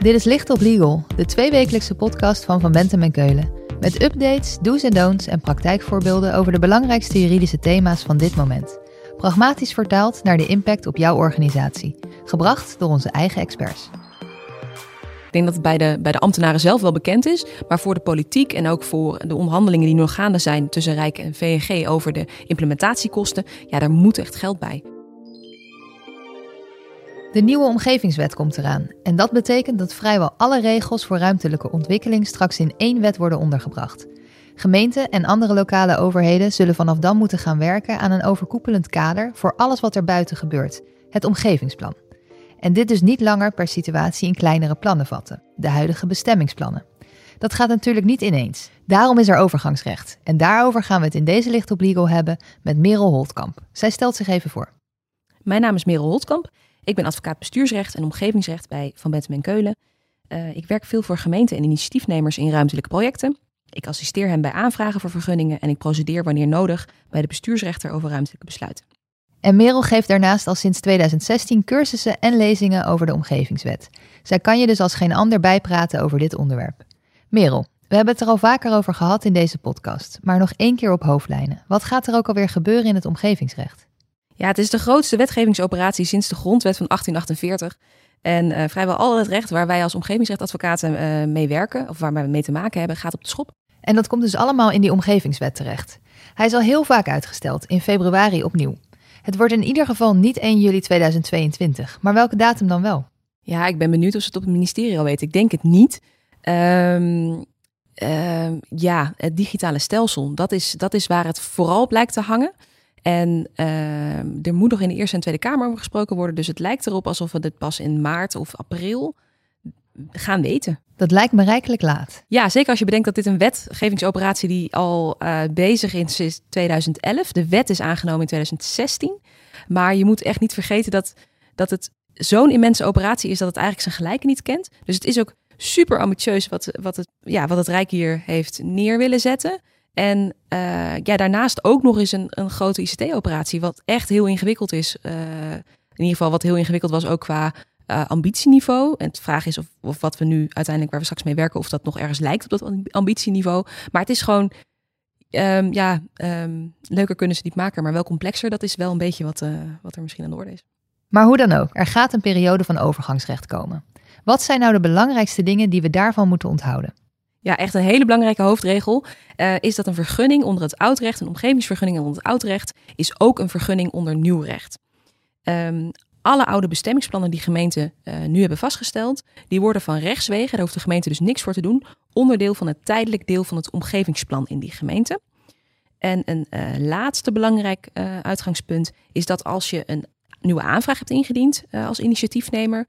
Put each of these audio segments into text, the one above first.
Dit is Licht op Legal, de tweewekelijkse podcast van Van Bentem en Keulen. Met updates, do's en don'ts en praktijkvorbeelden over de belangrijkste juridische thema's van dit moment. Pragmatisch vertaald naar de impact op jouw organisatie. Gebracht door onze eigen experts. Ik denk dat het bij de, bij de ambtenaren zelf wel bekend is, maar voor de politiek en ook voor de onderhandelingen die nog gaande zijn tussen Rijk en VNG over de implementatiekosten, ja, daar moet echt geld bij. De nieuwe omgevingswet komt eraan. En dat betekent dat vrijwel alle regels voor ruimtelijke ontwikkeling straks in één wet worden ondergebracht. Gemeenten en andere lokale overheden zullen vanaf dan moeten gaan werken aan een overkoepelend kader voor alles wat er buiten gebeurt: het omgevingsplan. En dit dus niet langer per situatie in kleinere plannen vatten, de huidige bestemmingsplannen. Dat gaat natuurlijk niet ineens. Daarom is er overgangsrecht. En daarover gaan we het in deze Licht op Legal hebben met Merel Holtkamp. Zij stelt zich even voor. Mijn naam is Merel Holtkamp. Ik ben advocaat bestuursrecht en omgevingsrecht bij Van Bentem en Keulen. Uh, ik werk veel voor gemeenten en initiatiefnemers in ruimtelijke projecten. Ik assisteer hen bij aanvragen voor vergunningen en ik procedeer wanneer nodig bij de bestuursrechter over ruimtelijke besluiten. En Merel geeft daarnaast al sinds 2016 cursussen en lezingen over de omgevingswet. Zij kan je dus als geen ander bijpraten over dit onderwerp. Merel, we hebben het er al vaker over gehad in deze podcast, maar nog één keer op hoofdlijnen. Wat gaat er ook alweer gebeuren in het omgevingsrecht? Ja, het is de grootste wetgevingsoperatie sinds de grondwet van 1848. En uh, vrijwel al het recht waar wij als omgevingsrechtadvocaten uh, mee werken, of waar wij mee te maken hebben, gaat op de schop. En dat komt dus allemaal in die omgevingswet terecht. Hij is al heel vaak uitgesteld, in februari opnieuw. Het wordt in ieder geval niet 1 juli 2022. Maar welke datum dan wel? Ja, ik ben benieuwd of ze het op het ministerie al weten. Ik denk het niet. Um, uh, ja, het digitale stelsel, dat is, dat is waar het vooral blijkt te hangen. En uh, er moet nog in de Eerste en Tweede Kamer over gesproken worden. Dus het lijkt erop alsof we dit pas in maart of april gaan weten. Dat lijkt me rijkelijk laat. Ja, zeker als je bedenkt dat dit een wetgevingsoperatie die al uh, bezig is sinds 2011. De wet is aangenomen in 2016. Maar je moet echt niet vergeten dat, dat het zo'n immense operatie is dat het eigenlijk zijn gelijke niet kent. Dus het is ook super ambitieus wat, wat, het, ja, wat het Rijk hier heeft neer willen zetten. En uh, ja, daarnaast ook nog eens een, een grote ICT-operatie, wat echt heel ingewikkeld is. Uh, in ieder geval wat heel ingewikkeld was ook qua uh, ambitieniveau. En de vraag is of, of wat we nu uiteindelijk, waar we straks mee werken, of dat nog ergens lijkt op dat ambitieniveau. Maar het is gewoon, um, ja, um, leuker kunnen ze niet maken, maar wel complexer. Dat is wel een beetje wat, wat er misschien aan de orde is. Maar hoe dan ook, er gaat een periode van overgangsrecht komen. Wat zijn nou de belangrijkste dingen die we daarvan moeten onthouden? Ja, echt een hele belangrijke hoofdregel uh, is dat een vergunning onder het oudrecht, een omgevingsvergunning onder het oudrecht, is ook een vergunning onder nieuw recht. Um, alle oude bestemmingsplannen die gemeenten uh, nu hebben vastgesteld, die worden van rechtswege, daar hoeft de gemeente dus niks voor te doen, onderdeel van het tijdelijk deel van het omgevingsplan in die gemeente. En een uh, laatste belangrijk uitgangspunt is dat als je een nieuwe aanvraag hebt ingediend als initiatiefnemer,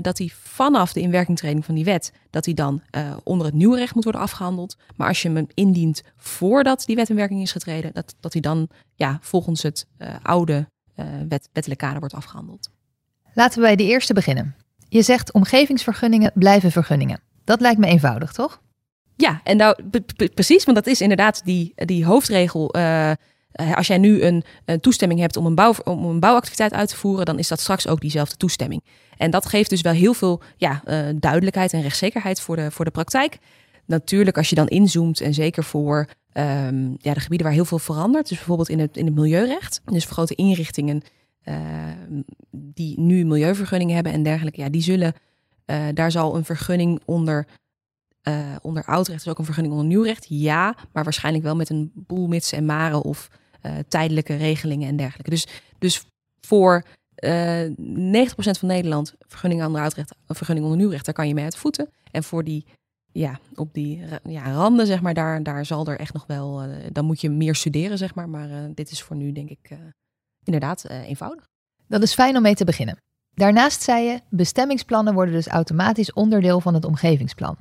dat die vanaf de inwerkingtreding van die wet, dat die dan onder het nieuwe recht moet worden afgehandeld. Maar als je hem indient voordat die wet in werking is getreden, dat, dat die dan ja, volgens het oude uh, wet, wettelijk kader wordt afgehandeld. Laten we bij de eerste beginnen. Je zegt omgevingsvergunningen blijven vergunningen. Dat lijkt me eenvoudig, toch? Ja, en nou precies, want dat is inderdaad die, die hoofdregel. Uh, als jij nu een, een, toestemming hebt om een, bouw, om een bouwactiviteit uit te voeren, dan is dat straks ook diezelfde toestemming. En dat geeft dus wel heel veel ja, uh, duidelijkheid en rechtszekerheid voor de, voor de praktijk. Natuurlijk, als je dan inzoomt en zeker voor um, ja, de gebieden waar heel veel verandert. Dus bijvoorbeeld in het, in het milieurecht. Dus voor grote inrichtingen uh, die nu milieuvergunningen hebben en dergelijke. Ja, die zullen, daar zal een vergunning onder, uh, onder oudrecht, dus ook een vergunning onder nieuwrecht. Ja, maar waarschijnlijk wel met een boel mits en maren of tijdelijke regelingen en dergelijke. Dus, dus voor 90% van Nederland vergunning een vergunning onder nieuwrecht, daar kan je mee uit voeten. En voor die ja, op die ja, randen, zeg maar, daar, daar zal er echt nog wel, uh, dan moet je meer studeren, zeg maar. Maar dit is voor nu, denk ik, inderdaad eenvoudig. Dat is fijn om mee te beginnen. Daarnaast zei je, bestemmingsplannen worden dus automatisch onderdeel van het omgevingsplan.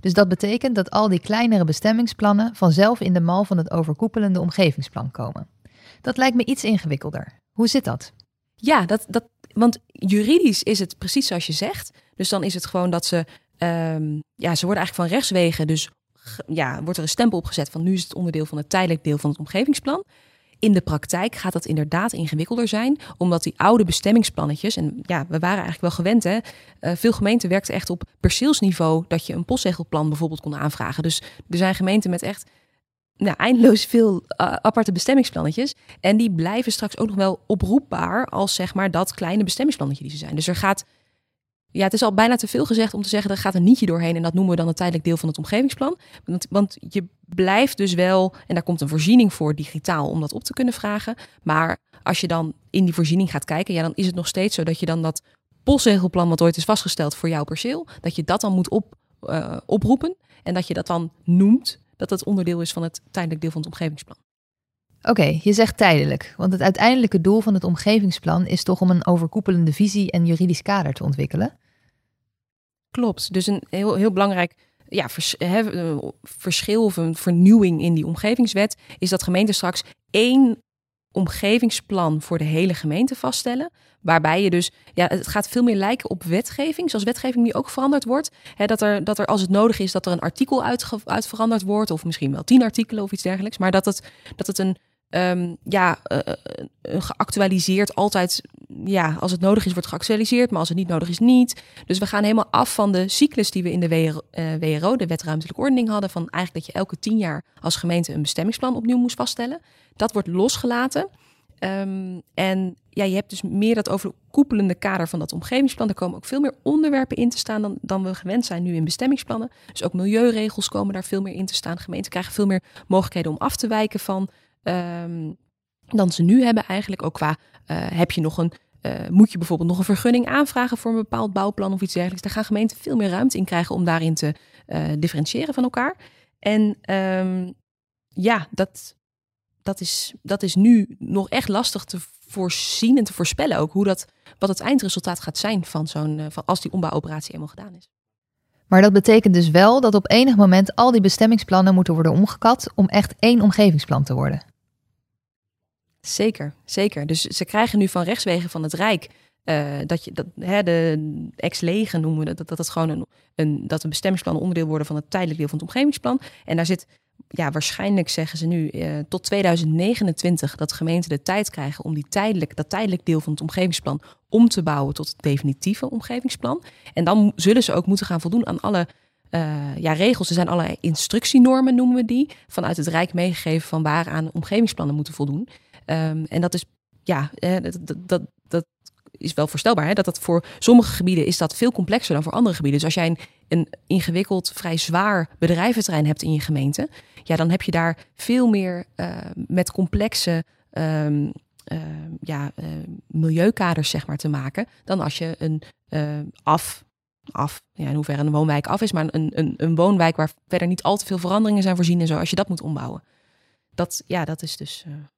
Dus dat betekent dat al die kleinere bestemmingsplannen vanzelf in de mal van het overkoepelende omgevingsplan komen. Dat lijkt me iets ingewikkelder. Hoe zit dat? Ja, dat, dat, want juridisch is het precies zoals je zegt. Dus dan is het gewoon dat ze Um, ja, ze worden eigenlijk van rechtswegen, dus ja, wordt er een stempel op gezet van nu is het onderdeel van het tijdelijk deel van het omgevingsplan. In de praktijk gaat dat inderdaad ingewikkelder zijn, omdat die oude bestemmingsplannetjes, en ja, we waren eigenlijk wel gewend, hè, uh, veel gemeenten werkten echt op perceelsniveau dat je een postzegelplan bijvoorbeeld kon aanvragen. Dus er zijn gemeenten met echt nou, eindeloos veel uh, aparte bestemmingsplannetjes. En die blijven straks ook nog wel oproepbaar als zeg maar dat kleine bestemmingsplannetje die ze zijn. Dus er gaat, ja, het is al bijna te veel gezegd om te zeggen, er gaat een nietje doorheen en dat noemen we dan een tijdelijk deel van het omgevingsplan. Want, want je blijft dus wel, en daar komt een voorziening voor digitaal om dat op te kunnen vragen. Maar als je dan in die voorziening gaat kijken, ja, dan is het nog steeds zo dat je dan dat postzegelplan wat ooit is vastgesteld voor jouw perceel, dat je dat dan moet op, uh, oproepen en dat je dat dan noemt dat dat onderdeel is van het tijdelijk deel van het omgevingsplan. Oké, je zegt tijdelijk, want het uiteindelijke doel van het omgevingsplan is toch om een overkoepelende visie en juridisch kader te ontwikkelen? Klopt, dus een heel, heel belangrijk ja, verschil of een vernieuwing in die omgevingswet is dat gemeenten straks één omgevingsplan voor de hele gemeente vaststellen. Waarbij je dus, ja, het gaat veel meer lijken op wetgeving, zoals wetgeving die ook veranderd wordt. Dat, er, dat er als het nodig is, dat er een artikel uit, uit veranderd wordt, of misschien wel tien artikelen of iets dergelijks. Maar dat het, dat het een, um, ja, uh, geactualiseerd altijd, ja, als het nodig is, wordt geactualiseerd, maar als het niet nodig is, niet. Dus we gaan helemaal af van de cyclus die we in de WRO, de Wetruimtelijke Ordening, hadden. Van eigenlijk dat je elke tien jaar als gemeente een bestemmingsplan opnieuw moest vaststellen. Dat wordt losgelaten. Um, en ja, je hebt dus meer dat overkoepelende kader van dat omgevingsplan. Er komen ook veel meer onderwerpen in te staan dan, dan we gewend zijn nu in bestemmingsplannen. Dus ook milieuregels komen daar veel meer in te staan. Gemeenten krijgen veel meer mogelijkheden om af te wijken van um, dan ze nu hebben eigenlijk. Ook qua, uh, heb je nog een, uh, moet je bijvoorbeeld nog een vergunning aanvragen voor een bepaald bouwplan of iets dergelijks. Daar gaan gemeenten veel meer ruimte in krijgen om daarin te uh, differentiëren van elkaar. En um, ja, dat, dat is, dat is nu nog echt lastig te voorzien en te voorspellen ook hoe dat, wat het eindresultaat gaat zijn van zo'n, van als die ombouwoperatie eenmaal gedaan is. Maar dat betekent dus wel dat op enig moment al die bestemmingsplannen moeten worden omgekat om echt één omgevingsplan te worden. Zeker, zeker. Dus ze krijgen nu van rechtswegen van het Rijk uh, dat je dat hè, de ex-lege noemen we dat, dat, dat het gewoon een, een dat een bestemmingsplan onderdeel worden van het tijdelijk deel van het omgevingsplan. En daar zit ja, waarschijnlijk zeggen ze nu uh, tot 2029 dat gemeenten de tijd krijgen om die tijdelijk, dat tijdelijk deel van het omgevingsplan om te bouwen tot het definitieve omgevingsplan. En dan zullen ze ook moeten gaan voldoen aan alle uh, ja, regels. Er zijn allerlei instructienormen, noemen we die, vanuit het Rijk meegegeven van waaraan omgevingsplannen moeten voldoen. Um, en dat is, ja, dat, dat, dat, is wel voorstelbaar. Hè? Dat dat voor sommige gebieden is dat veel complexer dan voor andere gebieden. Dus als jij een, een ingewikkeld, vrij zwaar bedrijventerrein hebt in je gemeente, ja, dan heb je daar veel meer uh, met complexe uh, ja, milieukaders zeg maar, te maken dan als je een af, af ja, in hoeverre een woonwijk af is, maar een, een, een woonwijk waar verder niet al te veel veranderingen zijn voorzien en zo, als je dat moet ombouwen. Dat, ja, dat is dus ja,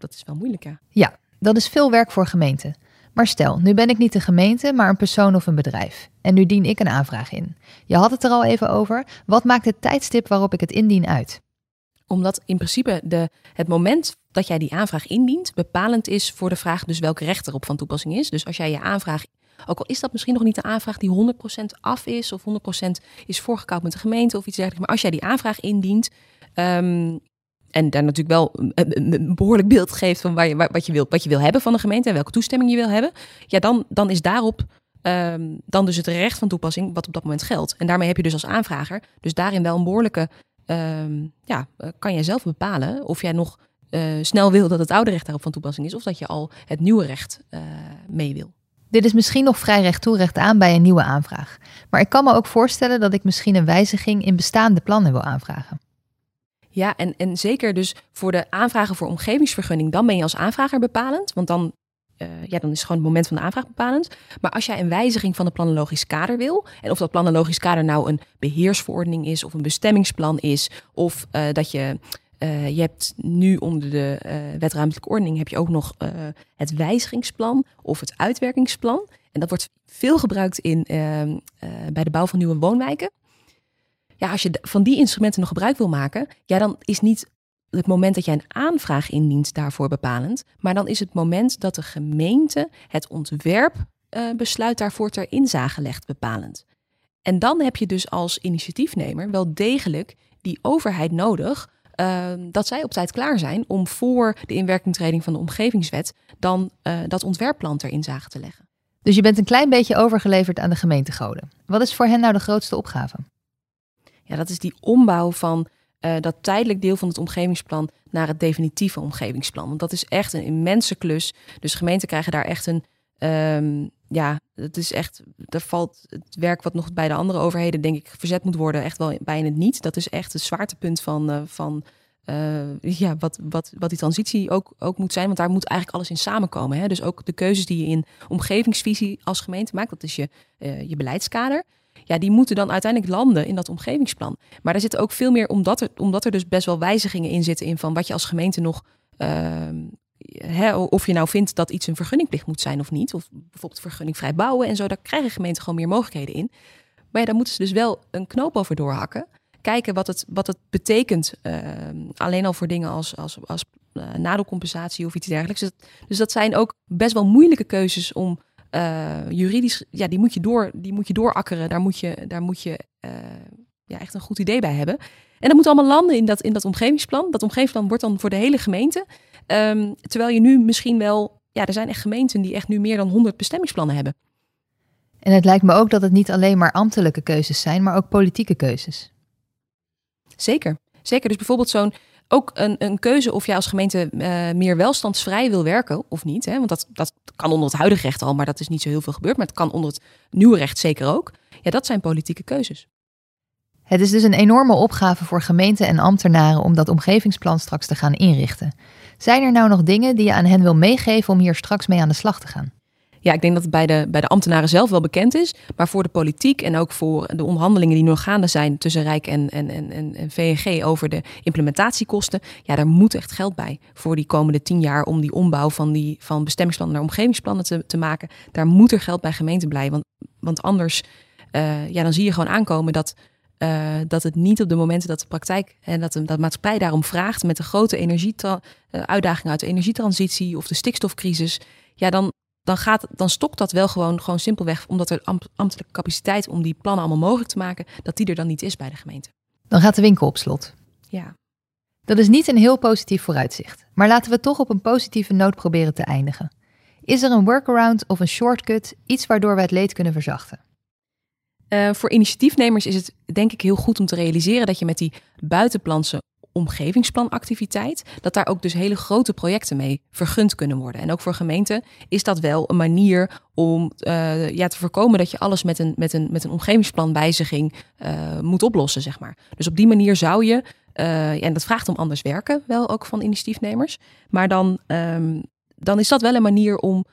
dat is wel moeilijk. Ja. ja, dat is veel werk voor gemeenten. Maar stel, nu ben ik niet de gemeente, maar een persoon of een bedrijf. En nu dien ik een aanvraag in. Je had het er al even over. Wat maakt het tijdstip waarop ik het indien uit? Omdat in principe de, het moment dat jij die aanvraag indient bepalend is voor de vraag dus welke recht erop van toepassing is. Dus als jij je aanvraag, ook al is dat misschien nog niet de aanvraag die 100% af is of 100% is voorgekoud met de gemeente of iets dergelijks. Maar als jij die aanvraag indient, um, en daar natuurlijk wel een, behoorlijk beeld geeft van waar je, wat, je wil, wat je wil hebben van de gemeente en welke toestemming je wil hebben, ja, dan, dan is daarop um, dan dus het recht van toepassing wat op dat moment geldt. En daarmee heb je dus als aanvrager, dus daarin wel een behoorlijke, um, ja, kan jij zelf bepalen of jij nog uh, snel wil dat het oude recht daarop van toepassing is, of dat je al het nieuwe recht uh, mee wil. Dit is misschien nog vrij recht toe recht aan bij een nieuwe aanvraag. Maar ik kan me ook voorstellen dat ik misschien een wijziging in bestaande plannen wil aanvragen. Ja, en, en zeker dus voor de aanvragen voor omgevingsvergunning, dan ben je als aanvrager bepalend. Want dan, uh, ja, dan is gewoon het moment van de aanvraag bepalend. Maar als jij een wijziging van het planologisch kader wil, en of dat planologisch kader nou een beheersverordening is, of een bestemmingsplan is, of uh, dat je. Uh, je hebt nu onder de wetruimtelijke ordening heb je ook nog het wijzigingsplan of het uitwerkingsplan. En dat wordt veel gebruikt in, ehm, bij de bouw van nieuwe woonwijken ja, als je van die instrumenten nog gebruik wil maken, ja, dan is niet het moment dat jij een aanvraag indient daarvoor bepalend, maar dan is het moment dat de gemeente het ontwerpbesluit uh, daarvoor ter inzage legt bepalend. En dan heb je dus als initiatiefnemer wel degelijk die overheid nodig Ehm, dat zij op tijd klaar zijn om voor de inwerkingtreding van de omgevingswet dan uh, dat ontwerpplan ter inzage te leggen. Dus je bent een klein beetje overgeleverd aan de gemeentegoden. Wat is voor hen nou de grootste opgave? Ja, dat is die ombouw van uh, dat tijdelijk deel van het omgevingsplan naar het definitieve omgevingsplan. Want dat is echt een immense klus. Dus gemeenten krijgen daar echt een. Um, ja, het is echt. Daar valt het werk wat nog bij de andere overheden, denk ik, verzet moet worden, echt wel bijna niet. Dat is echt het zwaartepunt van. Uh, van uh, ja, wat, wat, wat die transitie ook, ook moet zijn. Want daar moet eigenlijk alles in samenkomen. Hè? Dus ook de keuzes die je in omgevingsvisie als gemeente maakt, dat is je, je beleidskader ja, die moeten dan uiteindelijk landen in dat omgevingsplan. Maar er zit ook veel meer, omdat er, omdat er dus best wel wijzigingen in zitten in van wat je als gemeente nog. Hè, of je nou vindt dat iets een vergunningplicht moet zijn of niet. Of bijvoorbeeld vergunningvrij bouwen en zo. Daar krijgen gemeenten gewoon meer mogelijkheden in. Maar ja, daar moeten ze dus wel een knoop over doorhakken. Kijken wat het, wat het betekent. Uh, alleen al voor dingen als, als, als uh, nadelcompensatie of iets dergelijks. Dus, dus dat zijn ook best wel moeilijke keuzes om uh, juridisch, ja, die moet je, door, die moet je doorakkeren. Daar moet je, daar moet je uh, ja, echt een goed idee bij hebben. En dat moet allemaal landen in dat, in dat omgevingsplan. Dat omgevingsplan wordt dan voor de hele gemeente. Um, terwijl je nu misschien wel, ja, er zijn echt gemeenten die echt nu meer dan 100 bestemmingsplannen hebben. En het lijkt me ook dat het niet alleen maar ambtelijke keuzes zijn, maar ook politieke keuzes. Zeker. Zeker. Dus bijvoorbeeld zo'n ook een, een keuze of jij als gemeente uh, meer welstandsvrij wil werken of niet. Hè? Want dat, dat kan onder het huidige recht al, maar dat is niet zo heel veel gebeurd. Maar het kan onder het nieuwe recht zeker ook. Ja, dat zijn politieke keuzes. Het is dus een enorme opgave voor gemeenten en ambtenaren om dat omgevingsplan straks te gaan inrichten. Zijn er nou nog dingen die je aan hen wil meegeven om hier straks mee aan de slag te gaan? Ja, ik denk dat het bij de, bij de ambtenaren zelf wel bekend is. Maar voor de politiek en ook voor de onderhandelingen die nog gaande zijn tussen Rijk en, en, en, en VNG over de implementatiekosten. Ja, daar moet echt geld bij voor die komende tien jaar om die ombouw van, die, van bestemmingsplannen naar omgevingsplannen te, te maken. Daar moet er geld bij gemeente blijven. Want, want anders uh, ja, dan zie je gewoon aankomen dat uh, dat het niet op de momenten dat de praktijk en dat de, dat maatschappij daarom vraagt met de grote energie uh, uitdagingen uit de energietransitie of de stikstofcrisis, ja, dan, dan, gaat, dan stokt dat wel gewoon, gewoon simpelweg omdat er ambtelijke capaciteit om die plannen allemaal mogelijk te maken, dat die er dan niet is bij de gemeente. Dan gaat de winkel op slot. Ja. Dat is niet een heel positief vooruitzicht, maar laten we toch op een positieve noot proberen te eindigen. Is er een workaround of een shortcut, iets waardoor we het leed kunnen verzachten? Uh, voor initiatiefnemers is het denk ik heel goed om te realiseren dat je met die buitenplanse omgevingsplanactiviteit, dat daar ook dus hele grote projecten mee vergund kunnen worden. En ook voor gemeenten is dat wel een manier om uh, ja, te voorkomen dat je alles met een, met een, met een omgevingsplanwijziging uh, moet oplossen, zeg maar. Dus op die manier zou je, uh, en dat vraagt om anders werken, wel ook van initiatiefnemers, maar dan, um, dan is dat wel een manier om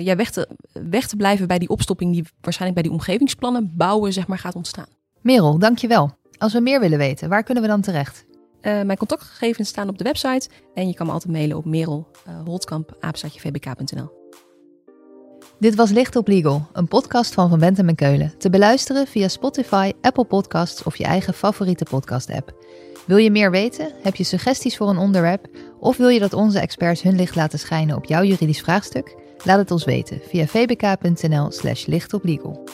ja, weg, te, weg te blijven bij die opstopping die waarschijnlijk bij die omgevingsplannen bouwen zeg maar, gaat ontstaan. Merel, dankjewel. Als we meer willen weten, waar kunnen we dan terecht? Uh, mijn contactgegevens staan op de website en je kan me altijd mailen op merelholtkamp.vbk.nl. Dit was Licht op Legal, een podcast van Van Bentem en Keulen. Te beluisteren via Spotify, Apple Podcasts of je eigen favoriete podcast-app. Wil je meer weten? Heb je suggesties voor een onderwerp? Of wil je dat onze experts hun licht laten schijnen op jouw juridisch vraagstuk? Laat het ons weten via vbk.nl/slash lichtoplegal.